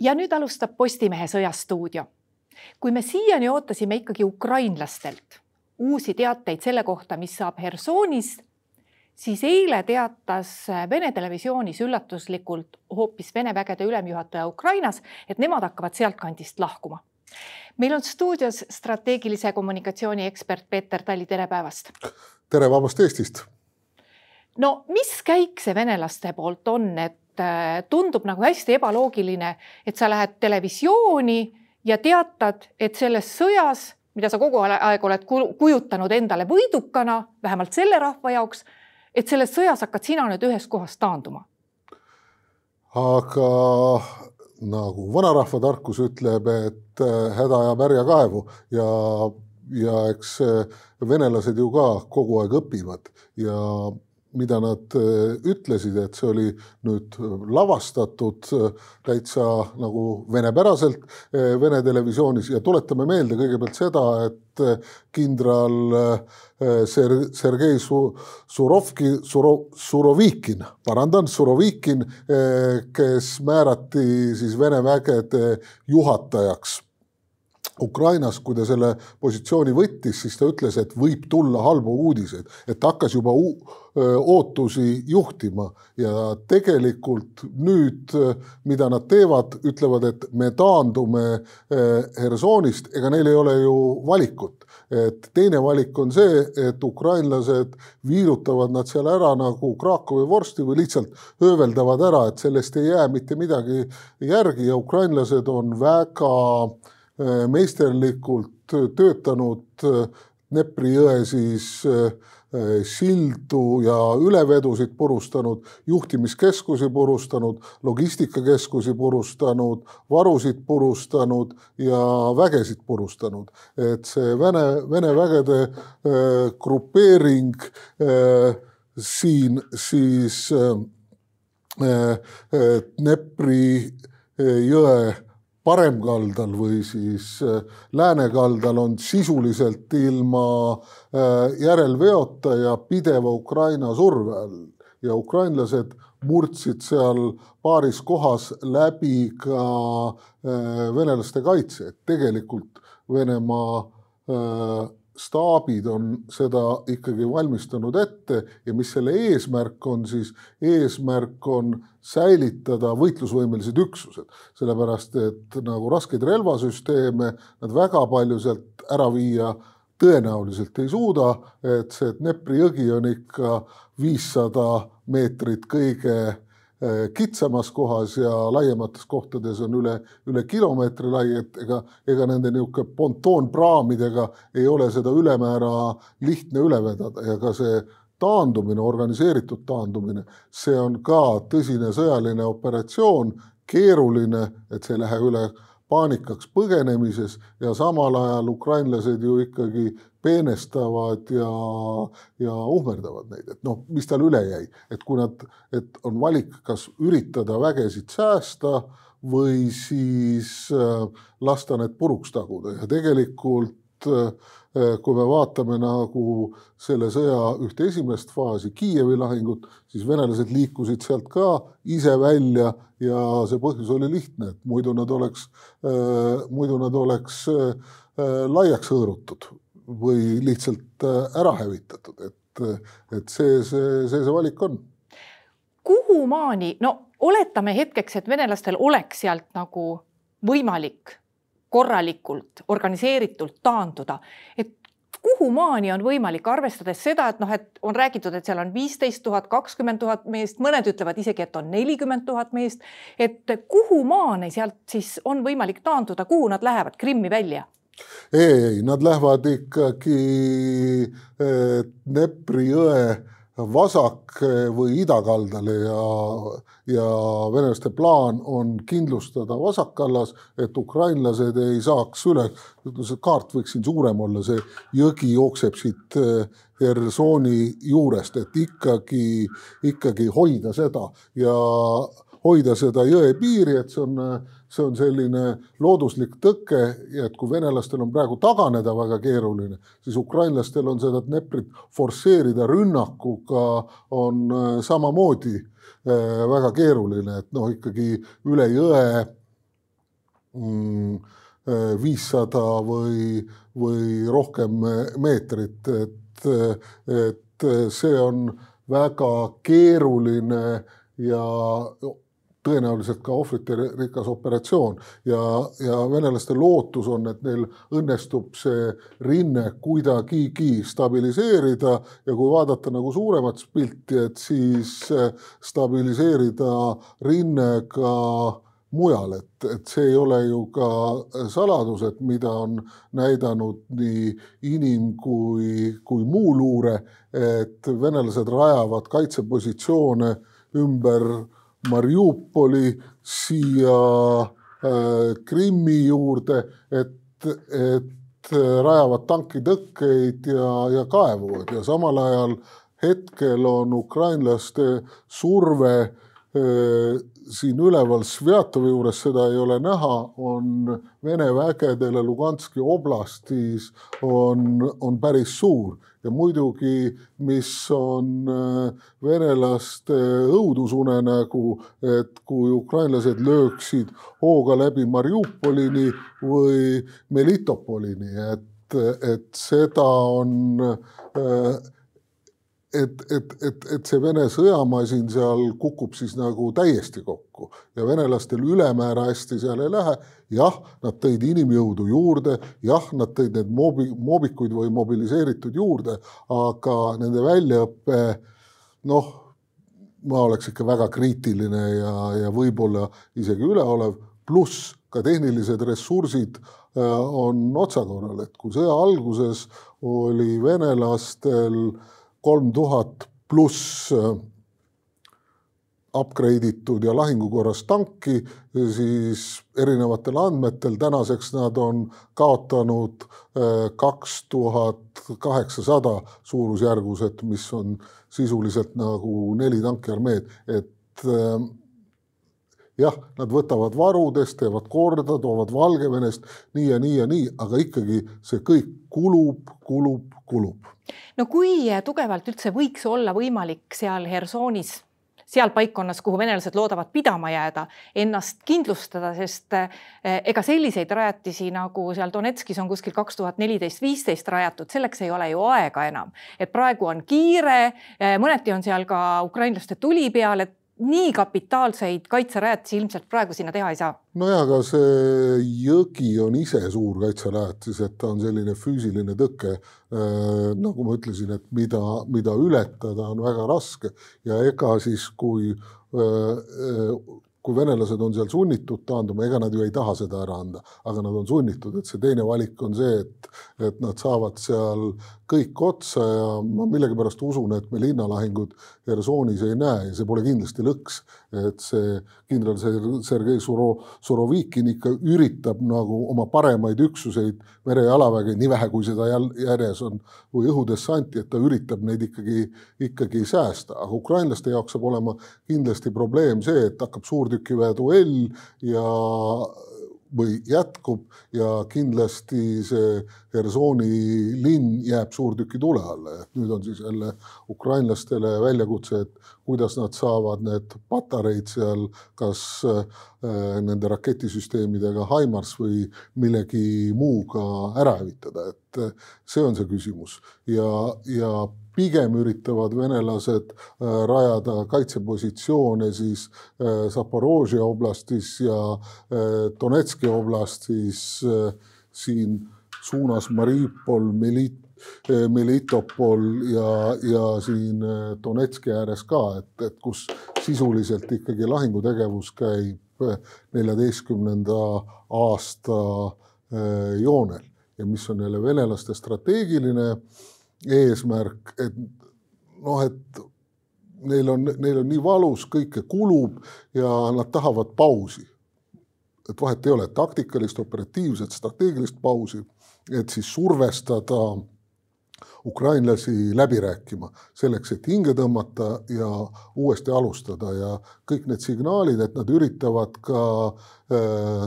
ja nüüd alustab Postimehe Sõjastuudio. kui me siiani ootasime ikkagi ukrainlastelt uusi teateid selle kohta, mis saab Hersonist, siis eile teatas Vene televisioonis üllatuslikult hoopis Vene vägede ülemjuhataja Ukrainas, et nemad hakkavad sealtkandist lahkuma. meil on stuudios strateegilise kommunikatsiooni ekspert Peeter Tali, tere päevast. tere vabast Eestist. no mis käik see venelaste poolt on, et Äh, tundub nagu hästi ebaloogiline, et sa lähed televisiooni ja teatad, et selles sõjas, mida sa kogu aeg oled kujutanud endale võidukana, vähemalt selle rahva jaoks, et selles sõjas hakkad sina nüüd ühes kohas taanduma. aga nagu vanarahva tarkus ütleb, et äh, häda ajab härja kaevu ja, ja eks äh, venelased ju ka kogu aeg õpivad ja mida nad äh, ütlesid, et see oli nüüd lavastatud äh, täitsa nagu venepäraselt äh, Vene televisioonis. Ja tuletame meelde kõigepealt seda, et kindral Ser-, Sergei Su-, Surovki, Suro-, Surovikin, parandan, Surovikin, kes määrati siis Vene vägede juhatajaks Ukrainas, kui ta selle positsiooni võttis, siis ta ütles, et võib tulla halbu uudiseid, et ta hakkas juba ootusi juhtima ja tegelikult nüüd, mida nad teevad, ütlevad, et me taandume Hersonist, ega neil ei ole ju valikut. et teine valik on see, et ukrainlased viilutavad nad seal ära nagu Krakowi vorsti või lihtsalt hööveldavad ära, et sellest ei jää mitte midagi järgi ja ukrainlased on väga äh, meisterlikult töötanud äh, Dnepri jõe siis äh, sildu ja ülevedusid purustanud, juhtimiskeskusi purustanud, logistikakeskusi purustanud, varusid purustanud ja vägesid purustanud. et see Vene, Vene vägede grupeering siin siis Dnepri jõe paremkaldal või siis äh, läänekaldal on sisuliselt ilma äh, järelveota ja pideva Ukraina surve all. Ja ukrainlased murdsid seal paaris kohas läbi ka äh, venelaste kaitse, et tegelikult Venemaa staabid on seda ikkagi valmistanud ette ja mis selle eesmärk on, siis eesmärk on säilitada võitlusvõimelised üksused, sellepärast et nagu raskeid relvasüsteeme nad väga palju sealt ära viia tõenäoliselt ei suuda, et see Dnepri jõgi on ikka viissada meetrit kõige kitsamas kohas ja laiemates kohtades on üle, üle kilomeetri lai, et ega, ega nende niisugune pontoonpraamidega ei ole seda ülemäära lihtne üle vedada. Ja ka see taandumine, organiseeritud taandumine, see on ka tõsine sõjaline operatsioon, keeruline, et see ei lähe üle paanikaks põgenemises ja samal ajal ukrainlased ju ikkagi peenestavad ja, ja uhmerdavad neid, et noh, mis tal üle jäi, et kui nad, et on valik, kas üritada vägesid säästa või siis äh, lasta need puruks taguda. Ja tegelikult äh, kui me vaatame nagu selle sõja ühte esimest faasi, Kiievi lahingut, siis venelased liikusid sealt ka ise välja ja see põhjus oli lihtne, et muidu nad oleks, äh, muidu nad oleks laiaks hõõrutud või lihtsalt äh, ära hävitatud, et, et see, see, see see valik on. kuhumaani, no oletame hetkeks, et venelastel oleks sealt nagu võimalik korralikult, organiseeritult taanduda, et kuhumaani on võimalik, arvestades seda, et noh, et on räägitud, et seal on viisteist tuhat, kakskümmend tuhat meest, mõned ütlevad isegi, et on nelikümmend tuhat meest. et kuhumaani sealt siis on võimalik taanduda, kuhu nad lähevad Krimmi välja? Ei, ei, nad lähevad ikkagi eh, Dnepri jõe vasak- või idakaldale ja, ja venelaste plaan on kindlustada vasakkallas, et ukrainlased ei saaks üle, see kaart võiks siin suurem olla, see jõgi jookseb siit Hersoni juurest, et ikkagi, ikkagi hoida seda ja hoida seda jõe piiri, et see on, see on selline looduslik tõke et kui venelastel on praegu taganeda väga keeruline, siis ukrainlastel on seda Dneprit forsseerida rünnakuga on äh, samamoodi äh, väga keeruline, et noh, ikkagi üle jõe mm, viissada või, või rohkem meetrit, et, et see on väga keeruline ja tõenäoliselt ka ohvrite-rikas operatsioon. Ja, ja venelaste lootus on, et neil õnnestub see rinne kuidagigi stabiliseerida ja kui vaadata nagu suuremat pilti, et siis stabiliseerida rinne ka mujal, et, et see ei ole ju ka saladus, et mida on näidanud nii inim- kui, kui muu luure, et venelased rajavad kaitsepositsioone ümber Mariupoli siia äh, Krimmi juurde, et, et rajavad tankitõkkeid ja, ja kaevuvad. Ja samal ajal hetkel on ukrainlaste surve äh, siin üleval Svjatovi juures, seda ei ole näha, on Vene vägedele Luganski oblastis on, on päris suur. Ja muidugi, mis on äh, venelaste õudusunenägu, et kui ukrainlased lööksid hooga läbi Mariupolini või Melitopolini, et, et seda on äh, et, et, et, et see Vene sõjamasin seal kukub siis nagu täiesti kokku ja venelastel ülemäära hästi seal ei lähe. jah, nad tõid inimjõudu juurde, jah, nad tõid need mobi, moobikuid või mobiliseeritud juurde, aga nende väljaõpe noh, ma oleks ikka väga kriitiline ja, ja võib-olla isegi üleolev, pluss ka tehnilised ressursid äh, on otsakorral, et kui sõja alguses oli venelastel äh, kolm tuhat pluss äh, upgrade itud ja lahingukorras tanki, siis erinevatel andmetel tänaseks nad on kaotanud äh, kaks tuhat kaheksasada suurusjärgus, et mis on sisuliselt nagu neli tankiarmeed, et äh, jah, nad võtavad varudest, teevad korda, toovad Valgevenest nii ja nii ja nii, aga ikkagi see kõik kulub, kulub, kulub no kui tugevalt üldse võiks olla võimalik seal Hersonis seal paikkonnas, kuhu venelased loodavad pidama jääda, ennast kindlustada, sest eh, ega selliseid rajatisi nagu seal Donetskis on kuskil kaks tuhat neliteist, viisteist rajatud, selleks ei ole ju aega enam. et praegu on kiire, eh, mõneti on seal ka ukrainlaste tuli peal, et nii kapitaalseid kaitserajatisi ilmselt praegu sinna teha ei saa. nojah, aga see jõgi on ise suur kaitserajatis, et ta on selline füüsiline tõke äh,. nagu ma ütlesin, et mida, mida ületada on väga raske ja ega siis, kui äh, äh kui venelased on seal sunnitud taanduma, ega nad ju ei taha seda ära anda, aga nad on sunnitud, et see teine valik on see, et, et nad saavad seal kõik otsa ja ma millegipärast usun, et me linnalahingut Hersoonis ei näe ja see pole kindlasti lõks. et see kindral Sergei Suro-, Surovikin ikka üritab nagu oma paremaid üksuseid, merejalaväge, nii vähe kui seda järjes on, või õhudessanti, et ta üritab neid ikkagi, ikkagi säästa, aga ukrainlaste jaoks saab olema kindlasti probleem see, et hakkab suurtükiväe duell ja või jätkub ja kindlasti see Hersoni linn jääb suurtüki tule alla, et nüüd on siis jälle ukrainlastele väljakutse, et kuidas nad saavad need patareid seal kas äh, nende raketisüsteemidega Haimars või millegi muuga ära hävitada, et äh, see on see küsimus. Ja, ja pigem üritavad venelased äh, rajada kaitsepositsioone siis Zaporožje oblastis ja Donetski oblastis siin suunas Mariupol, Melit-, Melitopol ja, ja siin Donetski ääres ka, et, et kus sisuliselt ikkagi lahingutegevus käib neljateistkümnenda aasta joonel ja mis on jälle venelaste strateegiline eesmärk, et noh, et neil on, neil on nii valus, kõike kulub ja nad tahavad pausi. et vahet ei ole, taktikalist, operatiivset, strateegilist pausi, et siis survestada ukrainlasi läbi rääkima, selleks, et hinge tõmmata ja uuesti alustada. Ja kõik need signaalid, et nad üritavad ka äh,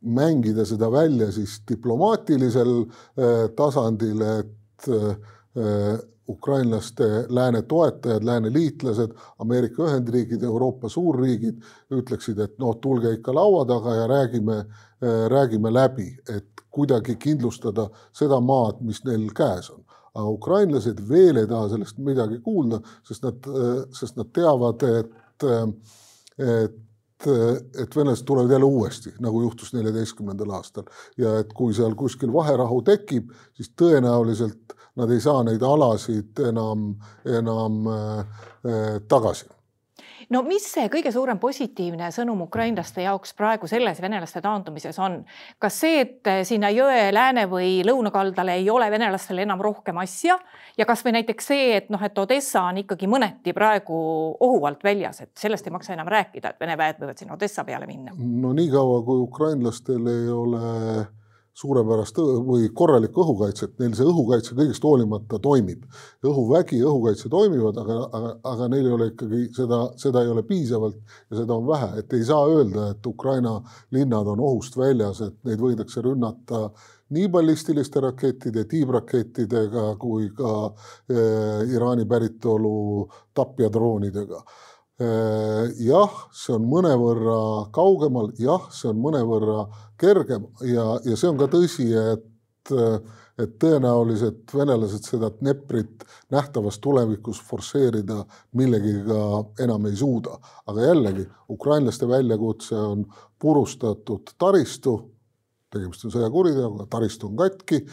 mängida seda välja siis diplomaatilisel äh, tasandil, et äh, ukrainlaste lääne toetajad, lääne liitlased, Ameerika Ühendriigid, Euroopa suurriigid ütleksid, et noh, tulge ikka laua taga ja räägime, räägime läbi, et kuidagi kindlustada seda maad, mis neil käes on. aga ukrainlased veel ei taha sellest midagi kuulda, sest nad, sest nad teavad, et, et et venelased tulevad jälle uuesti, nagu juhtus neljateistkümnendal aastal ja et kui seal kuskil vaherahu tekib, siis tõenäoliselt nad ei saa neid alasid enam, enam äh, tagasi no mis see kõige suurem positiivne sõnum ukrainlaste jaoks praegu selles venelaste taandumises on? kas see, et sinna jõe lääne või lõunakaldale ei ole venelastel enam rohkem asja ja kasvõi näiteks see, et noh, et Odessa on ikkagi mõneti praegu ohu alt väljas, et sellest ei maksa enam rääkida, et Vene väed võivad sinna Odessa peale minna. no niikaua, kui ukrainlastel ei ole suurepärast või korralikku õhukaitset, neil see õhukaitse kõigest hoolimata toimib. õhuvägi, õhukaitse toimivad, aga, aga, aga neil ei ole ikkagi seda, seda ei ole piisavalt ja seda on vähe, et ei saa öelda, et Ukraina linnad on ohust väljas, et neid võidakse rünnata nii ballistiliste rakettide, tiibrakettidega kui ka eh, Iraani päritolu tapjadroonidega jah, see on mõnevõrra kaugemal, jah, see on mõnevõrra kergem ja, ja see on ka tõsi, et, et tõenäoliselt venelased seda Dneprit nähtavas tulevikus forsseerida millegiga enam ei suuda. aga jällegi, ukrainlaste väljakutse on purustatud taristu, tegemist on sõjakuriteoga, taristu on katki,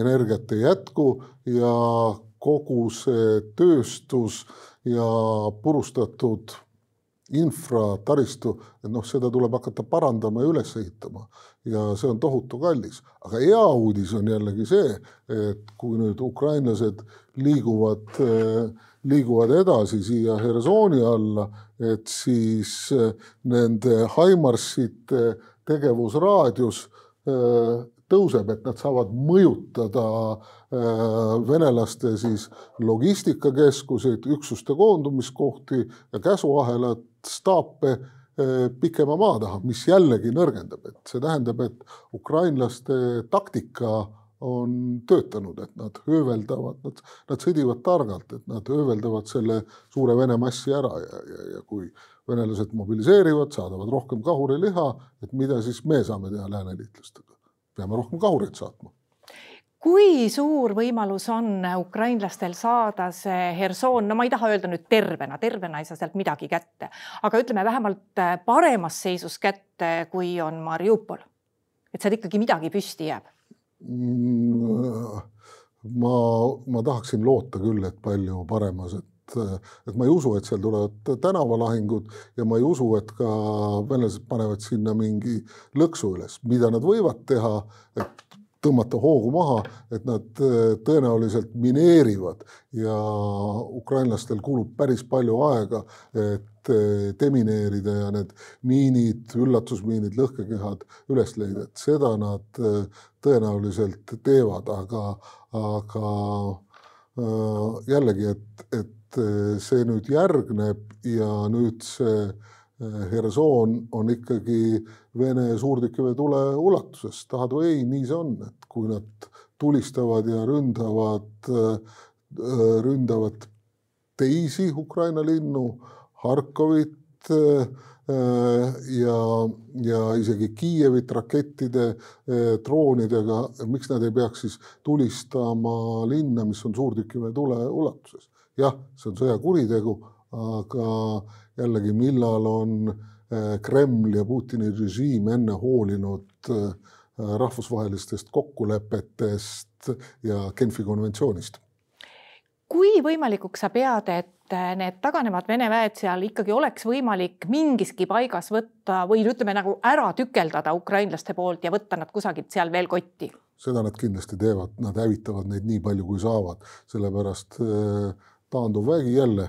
energiat ei jätku ja kogu see tööstus ja purustatud infrataristu, et noh, seda tuleb hakata parandama ja üles ehitama ja see on tohutu kallis. aga hea uudis on jällegi see, et kui nüüd ukrainlased liiguvad, liiguvad edasi siia Hersoni alla, et siis nende Haimarsite tegevusraadius tõuseb, et nad saavad mõjutada venelaste siis logistikakeskuseid, üksuste koondumiskohti ja käsuahelat staape eh, pikema maa taha, mis jällegi nõrgendab, et see tähendab, et ukrainlaste taktika on töötanud, et nad hööveldavad, nad, nad sõdivad targalt, et nad hööveldavad selle suure Vene massi ära ja, ja, ja kui venelased mobiliseerivad, saadavad rohkem kahuriliha, et mida siis me saame teha lääneliitlastega? Peame rohkem kahureid saatma kui suur võimalus on ukrainlastel saada see Herson, no ma ei taha öelda nüüd tervena, tervena ei saa sealt midagi kätte, aga ütleme vähemalt äh, paremas seisus kätte, kui on Mariupol. et seal ikkagi midagi püsti jääb mm,? ma, ma tahaksin loota küll, et palju paremas, et, et ma ei usu, et seal tulevad tänavalahingud ja ma ei usu, et ka venelased panevad sinna mingi lõksu üles, mida nad võivad teha, et tõmmata hoogu maha, et nad äh, tõenäoliselt mineerivad ja ukrainlastel kulub päris palju aega, et äh, demineerida ja need miinid, üllatusmiinid, lõhkekehad üles leida, et seda nad äh, tõenäoliselt teevad, aga, aga jällegi, et, et see nüüd järgneb ja nüüd see Herson on ikkagi Vene suurtükiväetule ulatuses, tahad või ei, nii see on, et kui nad tulistavad ja ründavad, ründavad teisi Ukraina linnu, Harkovit ja, ja isegi Kiievit rakettide, droonidega, miks nad ei peaks siis tulistama linna, mis on suurtükiväetule ulatuses? Jah, see on sõjakuritegu, aga jällegi, millal on äh, Kreml ja Putini režiim enne hoolinud äh, rahvusvahelistest kokkulepetest ja Genfi konventsioonist? kui võimalikuks sa pead, et äh, need taganevad Vene väed seal ikkagi oleks võimalik mingiski paigas võtta või ütleme nagu ära tükeldada ukrainlaste poolt ja võtta nad kusagilt seal veel kotti? seda nad kindlasti teevad, nad hävitavad neid nii palju, kui saavad, sellepärast taanduv vägi jälle.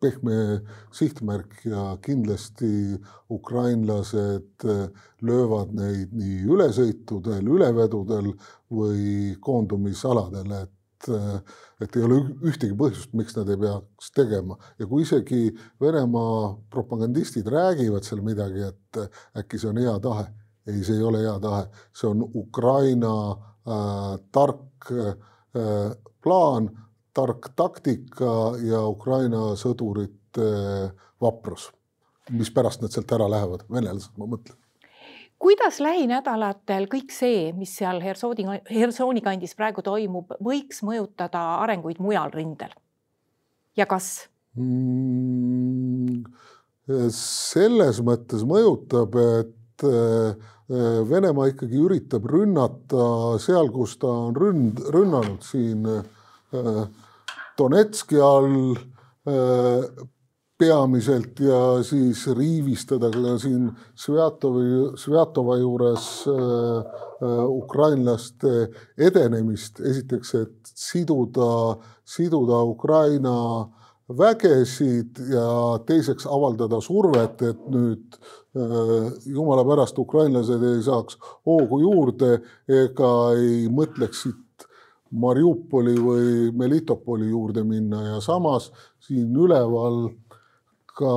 Pehme sihtmärk ja kindlasti ukrainlased eh, löövad neid nii ülesõitudel, ülevedudel või koondumisaladel, et eh, et ei ole ühtegi põhjust, miks nad ei peaks tegema. Ja kui isegi Venemaa propagandistid räägivad seal midagi, et eh, äkki see on hea tahe, ei, see ei ole hea tahe, see on Ukraina äh, tark äh, plaan tark taktika ja Ukraina sõdurite vaprus, mispärast nad sealt ära lähevad, venelased, ma mõtlen kuidas lähinädalatel kõik see, mis seal Hersooni, Hersooni kandis praegu toimub, võiks mõjutada arenguid mujal rindel? ja kas mm,? selles mõttes mõjutab, et äh, Venemaa ikkagi üritab rünnata seal, kus ta on ründ-, rünnanud siin äh, Donetski all äh, peamiselt ja siis riivistada ka siin Svjatovi, Svjatova juures äh, äh, ukrainlaste edenemist. esiteks, et siduda, siduda Ukraina vägesid ja teiseks avaldada survet, et nüüd äh, jumala pärast ukrainlased ei saaks hoogu juurde ega ei mõtleks siit Mariupoli või Melitopoli juurde minna ja samas siin üleval ka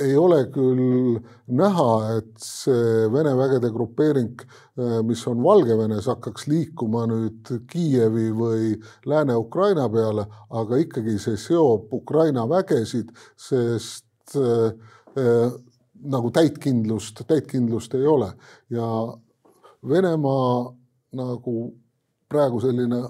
ei ole küll näha, et see Vene vägede grupeering, mis on Valgevenes, hakkaks liikuma nüüd Kiievi või Lääne-Ukraina peale, aga ikkagi see seob Ukraina vägesid, sest äh, nagu täitkindlust, täitkindlust ei ole. Ja Venemaa nagu praegu selline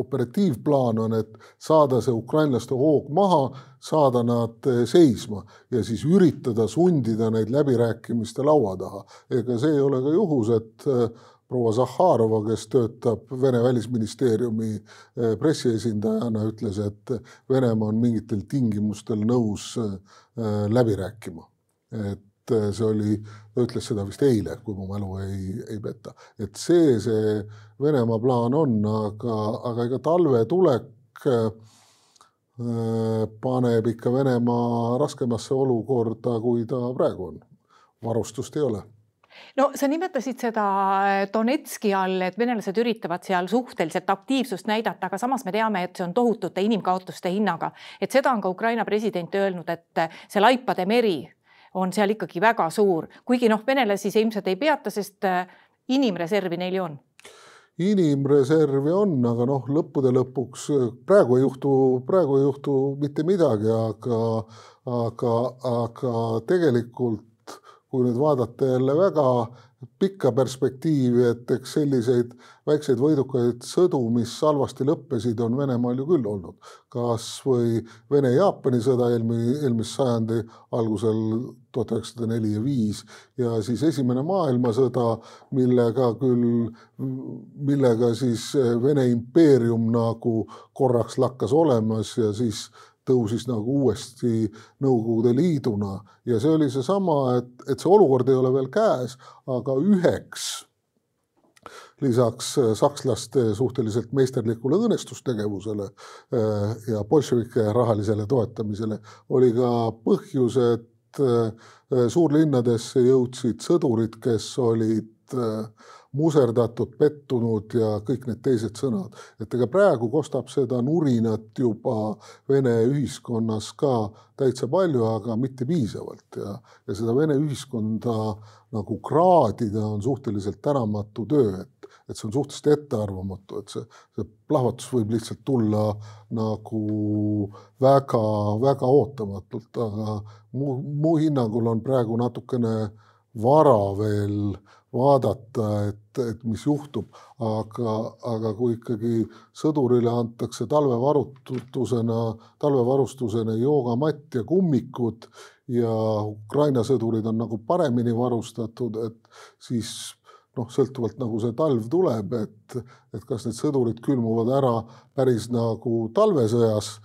operatiivplaan on, et saada see ukrainlaste hoog maha, saada nad eh, seisma ja siis üritada sundida neid läbirääkimiste laua taha. ega see ei ole ka juhus, et eh, proua Zahharova, kes töötab Vene välisministeeriumi eh, pressiesindajana, ütles, et Venemaa on mingitel tingimustel nõus läbi rääkima. et see oli, ta ütles seda vist eile, kui mu mälu ei, ei peta, et see see Venemaa plaan on, aga, aga ega talve tulek äh, paneb ikka Venemaa raskemasse olukorda, kui ta praegu on. varustust ei ole. No sa nimetasid seda Donetski all, et venelased üritavad seal suhteliselt aktiivsust näidata, aga samas me teame, et see on tohutute inimkaotuste hinnaga, et seda on ka Ukraina president öelnud, et see laipade meri on seal ikkagi väga suur, kuigi noh, venelasi see ilmselt ei peata, sest inimreservi neil ju on. Inimreservi on, aga noh, lõppude lõpuks praegu ei juhtu, praegu ei juhtu mitte midagi, aga, aga, aga tegelikult kui nüüd vaadata jälle väga pikka perspektiivi, et eks selliseid väikseid võidukaid sõdu, mis halvasti lõppesid, on Venemaal ju küll olnud. kas või Vene-Jaapani sõda eelmi-, eelmise sajandi algusel tuhat üheksasada neli ja viis ja siis Esimene maailmasõda, millega küll, millega siis Vene impeerium nagu korraks lakkas olemas ja siis tõusis nagu uuesti Nõukogude Liiduna. Ja see oli seesama, et, et see olukord ei ole veel käes, aga üheks lisaks sakslaste suhteliselt meisterlikule õõnestustegevusele äh, ja bolševike rahalisele toetamisele oli ka põhjus, et äh, suurlinnadesse jõudsid sõdurid, kes olid äh, muserdatud, pettunud ja kõik need teised sõnad. et ega praegu kostab seda nurinat juba Vene ühiskonnas ka täitsa palju, aga mitte piisavalt. Ja, ja seda Vene ühiskonda nagu kraadida on suhteliselt tänamatu töö, et, et see on suhteliselt ettearvamatu, et see, see plahvatus võib lihtsalt tulla nagu väga-väga ootamatult, aga mu, mu hinnangul on praegu natukene vara veel vaadata, et, et mis juhtub, aga, aga kui ikkagi sõdurile antakse talvevarutusena, talvevarustusena joogamatt ja kummikud ja Ukraina sõdurid on nagu paremini varustatud, et siis noh, sõltuvalt nagu see talv tuleb, et, et kas need sõdurid külmuvad ära päris nagu talvesõjas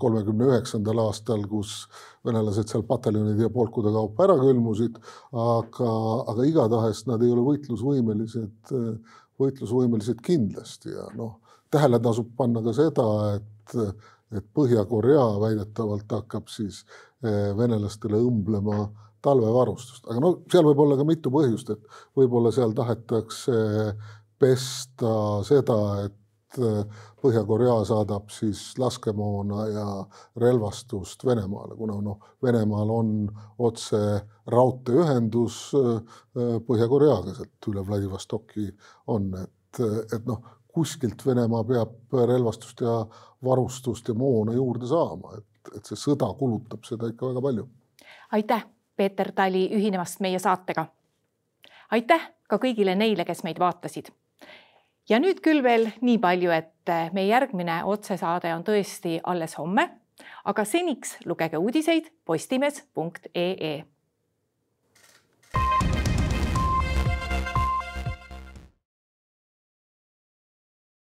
kolmekümne üheksandal aastal, kus venelased seal pataljonide ja polkude kaupa ära külmusid, aga, aga igatahes nad ei ole võitlusvõimelised, võitlusvõimelised kindlasti. Ja noh, tähele tasub panna ka seda, et, et Põhja-Korea väidetavalt hakkab siis eh, venelastele õmblema talvevarustust, aga no seal võib olla ka mitu põhjust, et võib-olla seal tahetakse pesta seda, et Äh, Põhja-Korea saadab siis laskemoona ja relvastust Venemaale, kuna noh, Venemaal on otse raudteeühendus äh, Põhja-Koreaga sealt üle Vladivostoki on, et, et noh, kuskilt Venemaa peab relvastust ja varustust ja moona juurde saama, et, et see sõda kulutab seda ikka väga palju. aitäh, Peeter Tali, ühinemast meie saatega. aitäh ka kõigile neile, kes meid vaatasid. Ja nüüd küll veel nii palju, et meie järgmine otsesaade on tõesti alles homme, aga seniks lugege uudiseid postimees.ee